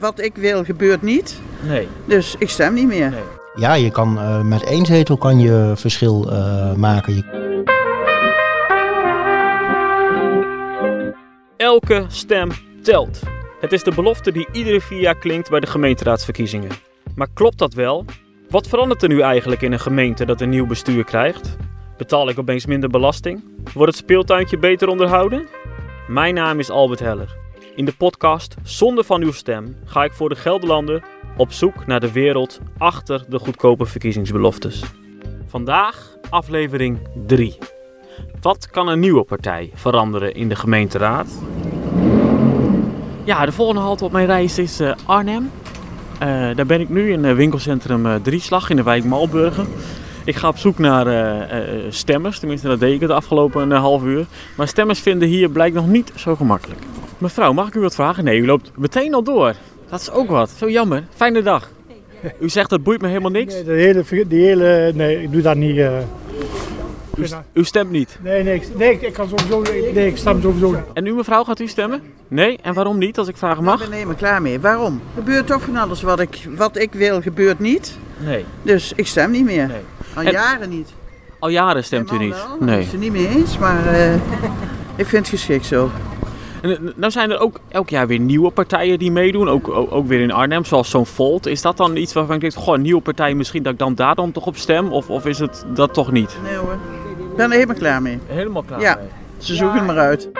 Wat ik wil gebeurt niet, Nee. dus ik stem niet meer. nee. Ja, je kan eh, met één zetel kan je verschil eh, maken. Elke stem telt. Het is de belofte die iedere vier jaar klinkt bij de gemeenteraadsverkiezingen. Maar klopt dat wel? Wat verandert er nu eigenlijk in een gemeente dat een nieuw bestuur krijgt? Betaal ik opeens minder belasting? Wordt het speeltuintje beter onderhouden? Mijn naam is Albert Heller. In de podcast Zonder van uw stem ga ik voor de Gelderlander op zoek naar de wereld achter de goedkope verkiezingsbeloftes. Vandaag aflevering 3. Wat kan een nieuwe partij veranderen in de gemeenteraad? Ja, de volgende halte op mijn reis is eh, Arnhem. Eh, daar ben ik nu in eh, winkelcentrum Drieslag in de wijk Malburgen. Ik ga op zoek naar stemmers, tenminste dat deed ik het afgelopen eh, half uur. Maar stemmers vinden hier blijkt nog niet zo gemakkelijk. Mevrouw, mag ik u wat vragen? Nee, u loopt meteen al door. Dat is ook wat. Zo jammer. Fijne dag. U zegt dat boeit me helemaal niks. Nee, de hele, die hele, nee, ik doe dat niet. eh. U, u stemt niet. nee, nee, ik, nee, ik kan sowieso, nee, ik stem sowieso niet. En u mevrouw, gaat u stemmen? Nee? En waarom niet, als ik vragen Ik mag? ben er helemaal klaar mee. Waarom? Er gebeurt toch van alles wat ik, wat ik wil, gebeurt niet. Nee. Dus ik stem niet meer. Nee. Al En- jaren niet. Al jaren stemt u niet? wel, Nee. Ik ben het er niet mee eens, maar eh, ik vind het geschikt zo. En, eh, nou zijn er ook elk jaar weer nieuwe partijen die meedoen, ook, ook, ook weer in Arnhem, zoals zo'n Volt. Is dat dan iets waarvan ik denk, goh, een nieuwe partij, misschien dat ik dan daar dan toch op stem? Of, of is het dat toch niet? Nee hoor. Ik ben er helemaal klaar mee. Helemaal klaar Ja. Ze zoeken het maar uit.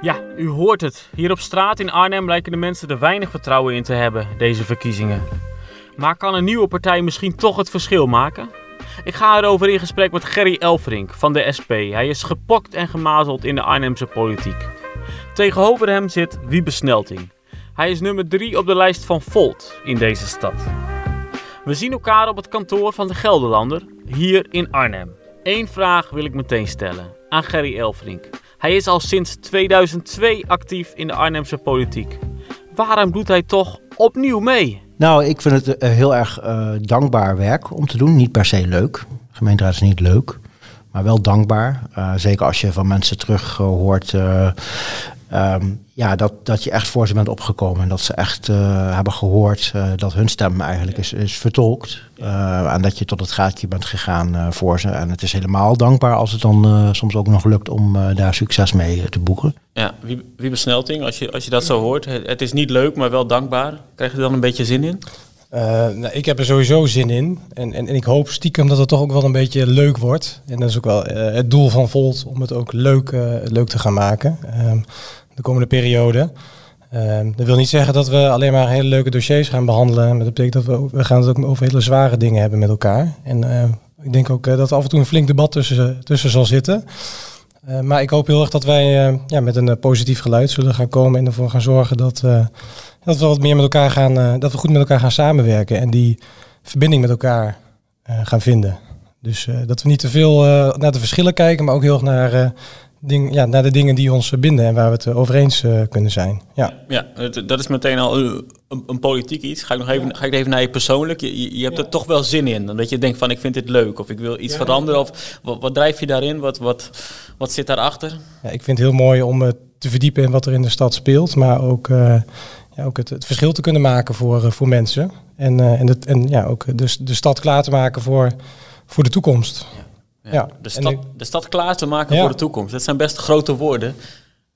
Ja, u hoort het. Hier op straat in Arnhem lijken de mensen er weinig vertrouwen in te hebben, deze verkiezingen. Maar kan een nieuwe partij misschien toch het verschil maken? Ik ga erover in gesprek met Gerry Elfrink van de SP. Hij is gepokt en gemazeld in de Arnhemse politiek. Tegenover hem zit Wiebe Snelting. Hij is nummer 3 op de lijst van Volt in deze stad. We zien elkaar op het kantoor van de Gelderlander, hier in Arnhem. Eén vraag wil ik meteen stellen aan Gerry Elfrink. Hij is al sinds 2002 actief in de Arnhemse politiek. Waarom doet hij toch opnieuw mee? Nou, ik vind het eh, heel erg eh, dankbaar werk om te doen. Niet per se leuk. Gemeenteraad is niet leuk, maar wel dankbaar. Eh, zeker als je van mensen terug hoort eh, ehm, ja, dat, dat je echt voor ze bent opgekomen. En dat ze echt eh, hebben gehoord eh, dat hun stem eigenlijk is, is vertolkt. Eh, en dat je tot het gaatje bent gegaan voor ze. En het is helemaal dankbaar als het dan eh, soms ook nog lukt om eh, daar succes mee te boeken. Ja, wie, wie besnelting, als je, als je dat zo hoort. Het, het is niet leuk, maar wel dankbaar. Krijg je er dan een beetje zin in? Eh, nou, ik heb er sowieso zin in. En, en, en ik hoop stiekem dat het toch ook wel een beetje leuk wordt. En dat is ook wel eh, het doel van Volt om het ook leuk, eh, leuk te gaan maken. De komende periode. Ehm, dat wil niet zeggen dat we alleen maar hele leuke dossiers gaan behandelen. Maar dat betekent dat we, we gaan het ook over hele zware dingen hebben met elkaar. En eh, ik denk ook eh, dat er af en toe een flink debat tussen, tussen zal zitten. Eh, maar ik hoop heel erg dat wij ja, met een positief geluid zullen gaan komen en ervoor gaan zorgen dat, dat we wat meer met elkaar gaan, dat we goed met elkaar gaan samenwerken en die verbinding met elkaar gaan vinden. Dus dat we niet te veel naar de verschillen kijken, maar ook heel erg naar, ding, ja, naar de dingen die ons binden en waar we het eh, over eens eh, kunnen zijn. Ja. Ja, het- dat is meteen al een, een, een politiek iets. Ga ik nog even, ga ik even naar je persoonlijk. Je, je, hebt er toch wel zin in. Dat je denkt van ik vind dit leuk of ik wil iets veranderen. Of wat, wat drijf je daarin? Wat, wat, wat zit daarachter? Ja, ik vind het heel mooi om eh, te verdiepen in wat er in de stad speelt, maar ook, eh, ja, ook het, het verschil te kunnen maken voor, eh, voor mensen. En, eh, en, het, en ja, ook de, de stad klaar te maken voor, voor de toekomst. Ja, De, en stad, ik- de stad klaar te maken Ja. voor de toekomst. Dat zijn best grote woorden.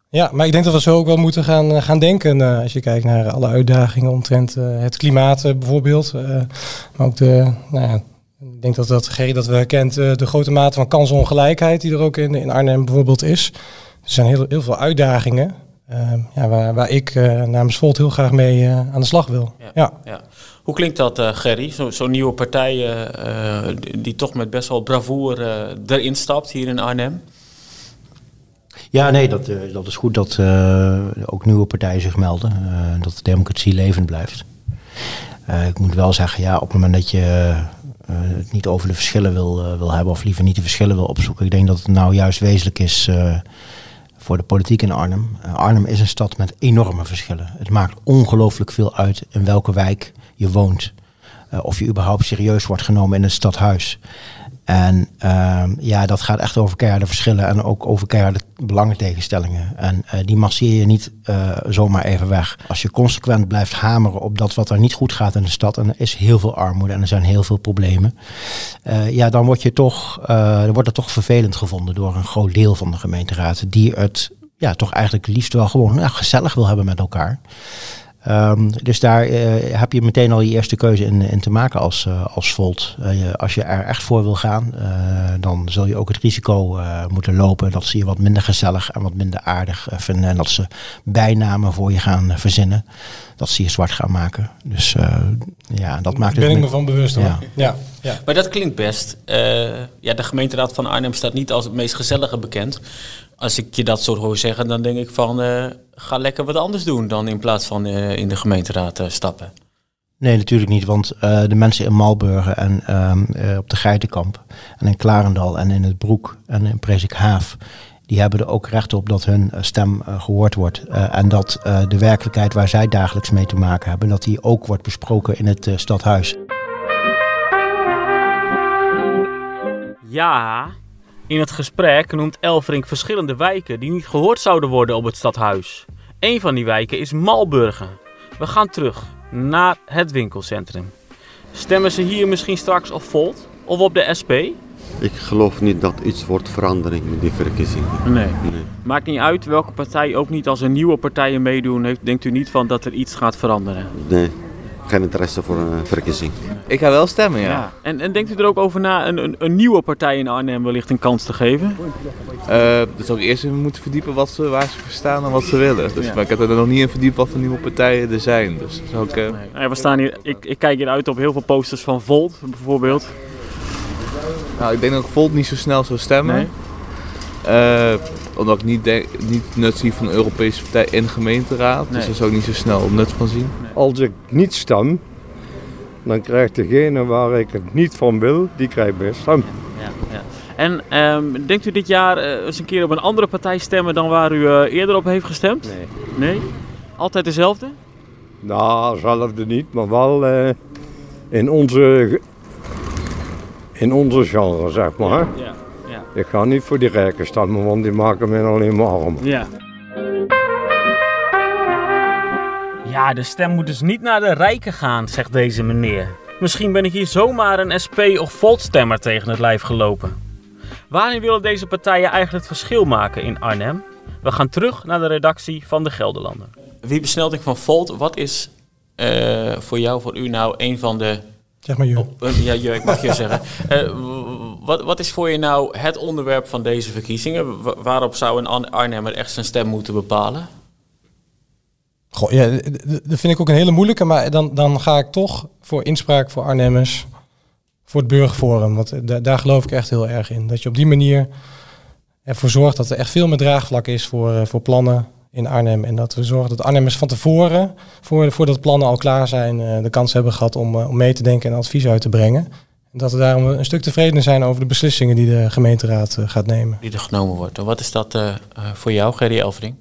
Ja, maar ik denk dat we zo ook wel moeten gaan, eh, gaan denken eh, als je kijkt naar alle uitdagingen omtrent eh, het klimaat bijvoorbeeld. eh, maar ook de, nou ja, ik denk dat dat, dat we herkent, eh, de grote mate van kansongelijkheid die er ook in, in Arnhem bijvoorbeeld is. Er zijn heel, heel veel uitdagingen ja, waar, waar ik eh, namens Volt heel graag mee eh, aan de slag wil. Ja. Ja. Ja. Hoe klinkt dat, eh, Gerry? Zo- Zo'n nieuwe partij die, die toch met best wel bravoure erin stapt hier in Arnhem. Ja, nee, dat, eh, dat is goed dat eh, ook nieuwe partijen zich melden. eh, dat de democratie levend blijft. Eh, ik moet wel zeggen, ja, op het moment dat je eh, het niet over de verschillen wil, wil hebben, of liever niet de verschillen wil opzoeken, ik denk dat het nou juist wezenlijk is eh, voor de politiek in Arnhem. Eh, Arnhem is een stad met enorme verschillen. Het maakt ongelooflijk veel uit in welke wijk je woont. Eh, of je überhaupt serieus wordt genomen in het stadhuis. En ehm, ja, dat gaat echt over keiharde verschillen en ook over keiharde belangentegenstellingen. En eh, die masseer je niet eh, zomaar even weg. Als je consequent blijft hameren op dat wat er niet goed gaat in de stad, en er is heel veel armoede en er zijn heel veel problemen, eh, ja, dan word je toch, uh, wordt het toch vervelend gevonden door een groot deel van de gemeenteraad, die het ja, toch eigenlijk liefst wel gewoon ja, gezellig wil hebben met elkaar. Um, dus daar uh, heb je meteen al je eerste keuze in, in te maken als, uh, als Volt. Uh, als je er echt voor wil gaan, dan zul je ook het risico moeten lopen dat ze je wat minder gezellig en wat minder aardig vinden. En dat ze bijnamen voor je gaan verzinnen. Dat ze je zwart gaan maken. Dus ja, dat maakt Daar het. ben ik me van bewust hoor. Ja. Ja. ja. Maar dat klinkt best. ja, de gemeenteraad van Arnhem staat niet als het meest gezellige bekend als ik je dat soort hoor zeggen, dan denk ik van uh, ga lekker wat anders doen dan in plaats van uh, in de gemeenteraad uh, stappen. Nee, natuurlijk niet, want de mensen in Malburgen en ehm, op de Geitenkamp en in Klarendal en in het Broek en in Presikhaaf, die hebben er ook recht op dat hun stem gehoord wordt. en dat de werkelijkheid waar zij dagelijks mee te maken hebben, dat die ook wordt besproken in het stadhuis. Ja, in het gesprek noemt Elfrink verschillende wijken die niet gehoord zouden worden op het stadhuis. Een van die wijken is Malburgen. We gaan terug naar het winkelcentrum. Stemmen ze hier misschien straks op Volt of op de SP? Ik geloof niet dat iets wordt verandering met die verkiezingen. Nee. nee. Maakt niet uit welke partij, ook niet als er nieuwe partijen meedoen, heeft, denkt u niet van dat er iets gaat veranderen? Nee, geen interesse voor een verkiezing. Ik ga wel stemmen, ja. ja. En, en, denkt u er ook over na een, een, een, nieuwe partij in Arnhem wellicht een kans te geven? Uh, dus ook eerst even moeten verdiepen wat ze, waar ze voor staan en wat ze willen. Dus, ja. Maar ik heb er nog niet in verdiept wat voor nieuwe partijen er zijn. Dus dat ook, uh... nee. we staan hier, ik, ik kijk hier uit op heel veel posters van Volt bijvoorbeeld. Nou, ik denk dat ik Volt niet zo snel zou stemmen. Nee. Uh, omdat ik niet, denk, niet nut zie van een Europese partij in de gemeenteraad. Nee. Dus daar zou ik niet zo snel nut van zien. Nee. Als ik niet stem, dan krijgt degene waar ik het niet van wil, die krijgt mijn stem. Ja, ja. En um, denkt u dit jaar uh, eens een keer op een andere partij stemmen dan waar u uh, eerder op heeft gestemd? Nee. Nee? Altijd dezelfde? Nou, dezelfde niet, maar wel uh, in onze, in onze genre, zeg maar. Ja, ja. Ik ga niet voor die rijken stemmen, want die maken mij alleen maar arm. Ja. Ja, de stem moet dus niet naar de rijken gaan, zegt deze meneer. Misschien ben ik hier zomaar een SP of Volt-stemmer tegen het lijf gelopen. Waarin willen deze partijen eigenlijk het verschil maken in Arnhem? We gaan terug naar de redactie van de Gelderlander. Wie besnelt ik van Volt, wat is uh, voor jou, voor u nou, een van de... Zeg maar je. Oh, uh, ja, je, ik mag je zeggen. Uh, wat, wat is voor je nou het onderwerp van deze verkiezingen? Wa waarop zou een Arnhemmer echt zijn stem moeten bepalen? Goh, ja, dat vind ik ook een hele moeilijke, maar dan, dan ga ik toch voor inspraak voor Arnhemmers, voor het burgerforum. Want daar geloof ik echt heel erg in. Dat je op die manier ervoor zorgt dat er echt veel meer draagvlak is voor, voor plannen in Arnhem. En dat we zorgen dat Arnhemmers van tevoren, voor, voordat plannen al klaar zijn, de kans hebben gehad om, om mee te denken en advies uit te brengen. Dat we daarom een stuk tevreden zijn over de beslissingen die de gemeenteraad gaat nemen. Die er genomen wordt. En wat is dat uh, voor jou, Gerry Elvering?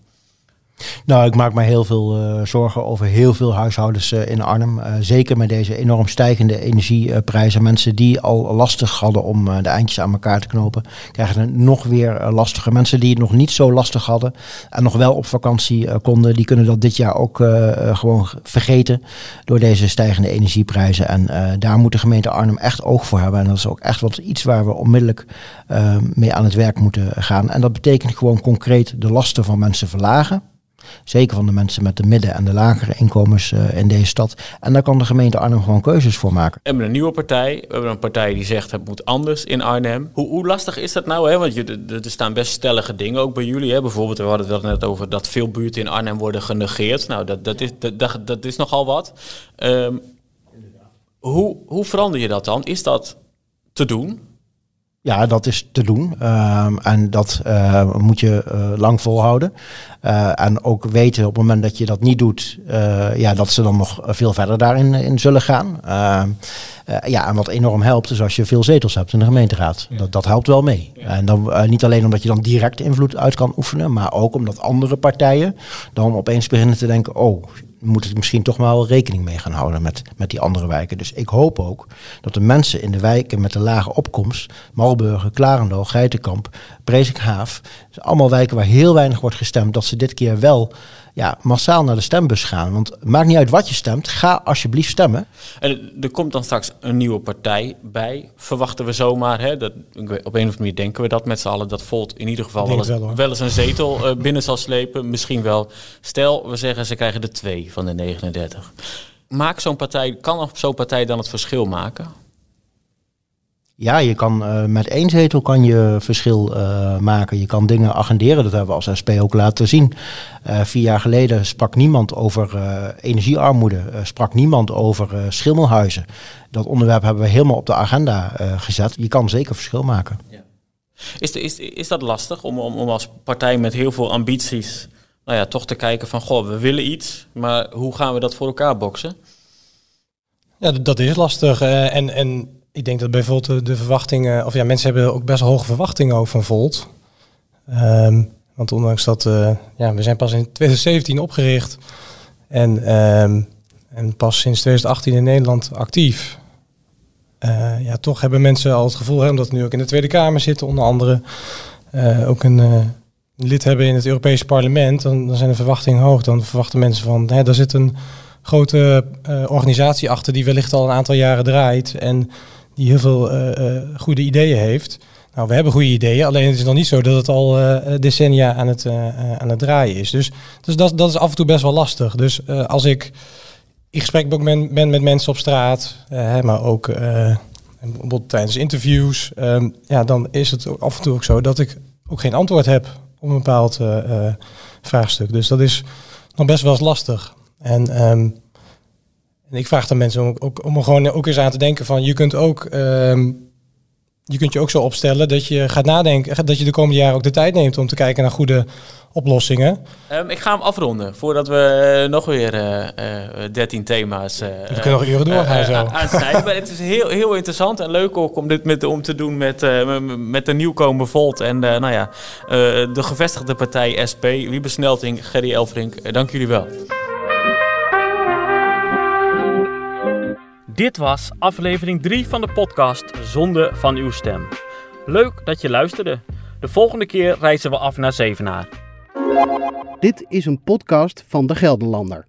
Nou, ik maak me heel veel uh, zorgen over heel veel huishoudens uh, in Arnhem. Uh, zeker met deze enorm stijgende energieprijzen. Mensen die al lastig hadden om de eindjes aan elkaar te knopen, krijgen het nog weer lastiger. Mensen die het nog niet zo lastig hadden en nog wel op vakantie konden, die kunnen dat dit jaar ook gewoon vergeten door deze stijgende energieprijzen. En daar moet de gemeente Arnhem echt oog voor hebben. En dat is ook echt wat iets waar we onmiddellijk mee aan het werk moeten gaan. En dat betekent gewoon concreet de lasten van mensen verlagen. Zeker van de mensen met de midden- en de lagere inkomens uh, in deze stad. En daar kan de gemeente Arnhem gewoon keuzes voor maken. We hebben een nieuwe partij. We hebben een partij die zegt het moet anders in Arnhem. Hoe, hoe lastig is dat nou? Hè? Want je, er staan best stellige dingen ook bij jullie. Hè? Bijvoorbeeld, we hadden het net over dat veel buurten in Arnhem worden genegeerd. Nou, dat, dat, is, dat, dat is nogal wat. Um, hoe, hoe verander je dat dan? Is dat te doen? Ja, dat is te doen. Uh, en dat uh, moet je uh, lang volhouden. en ook weten op het moment dat je dat niet doet, ja, dat ze dan nog veel verder daarin in zullen gaan. Ehm, ja, en wat enorm helpt is als je veel zetels hebt in de gemeenteraad. Ja. Dat, dat helpt wel mee. Ja. En dan niet alleen omdat je dan direct invloed uit kan oefenen, maar ook omdat andere partijen dan opeens beginnen te denken, oh, moet het misschien toch wel rekening mee gaan houden met, met die andere wijken. Dus ik hoop ook dat de mensen in de wijken met de lage opkomst, Malburgen, Klarendal, Geitenkamp, Presikhaaf, allemaal wijken waar heel weinig wordt gestemd, dat ze dit keer wel ja, massaal naar de stembus gaan. Want het maakt niet uit wat je stemt, ga alsjeblieft stemmen. En er komt dan straks een nieuwe partij bij. Verwachten we zomaar, hè, dat, op een of andere manier denken we dat met z'n allen, dat Volt in ieder geval wel eens, wel, eens, een zetel uh, binnen zal slepen. Misschien wel. Stel, we zeggen ze krijgen er twee van de 39. Maakt zo'n partij, kan zo'n partij dan het verschil maken? Ja, je kan uh, met één zetel kan je verschil uh, maken. Je kan dingen agenderen. Dat hebben we als SP ook laten zien. Uh, vier jaar geleden sprak niemand over energiearmoede. sprak niemand over schimmelhuizen. Dat onderwerp hebben we helemaal op de agenda gezet. Je kan zeker verschil maken. Ja. Is, de, is, is dat lastig om, om, om als partij met heel veel ambities... Nou ja, toch te kijken van, goh, we willen iets. Maar hoe gaan we dat voor elkaar boksen? Ja, dat is lastig. en, en ik denk dat bijvoorbeeld de, verwachtingen, of ja, mensen hebben ook best hoge verwachtingen over van Volt. Um, want ondanks dat, uh, ja, we zijn pas in 2017 opgericht en, um, en pas sinds 2018 in Nederland actief. Uh, ja, toch hebben mensen al het gevoel, hè, omdat we nu ook in de Tweede Kamer zitten, onder andere uh, ook een lid hebben in het Europese parlement, dan, dan, zijn de verwachtingen hoog. Dan verwachten mensen van, hè, daar zit een grote organisatie achter die wellicht al een aantal jaren draait. En die heel veel uh, goede ideeën heeft. Nou, we hebben goede ideeën, alleen het is nog niet zo dat het al uh, decennia aan het, aan het draaien is. Dus, dus dat, dat is af en toe best wel lastig. Dus als ik in gesprek ben, ben met mensen op straat, maar ook bijvoorbeeld tijdens interviews, um, ja, dan is het af en toe ook zo dat ik ook geen antwoord heb op een bepaald vraagstuk. Dus dat is nog best wel lastig. En um, en ik vraag de mensen om, ook, om er gewoon ook eens aan te denken van je kunt ook ehm, je kunt je ook zo opstellen dat je gaat nadenken, dat je de komende jaren ook de tijd neemt om te kijken naar goede oplossingen. Um, ik ga hem afronden voordat we uh, nog weer uh, uh, 13 thema's. we kunnen nog uren doorgaan zo. Aansnijden. maar het is heel, heel interessant en leuk ook om dit met, om te doen met, met de nieuwkomer Volt en nou ja, de gevestigde partij SP. Wiebe Snelting, Gerry Elfrink, dank jullie wel. Dit was aflevering 3 van de podcast Zonde van uw stem. Leuk dat je luisterde. De volgende keer reizen we af naar Zevenaar. Dit is een podcast van de Gelderlander.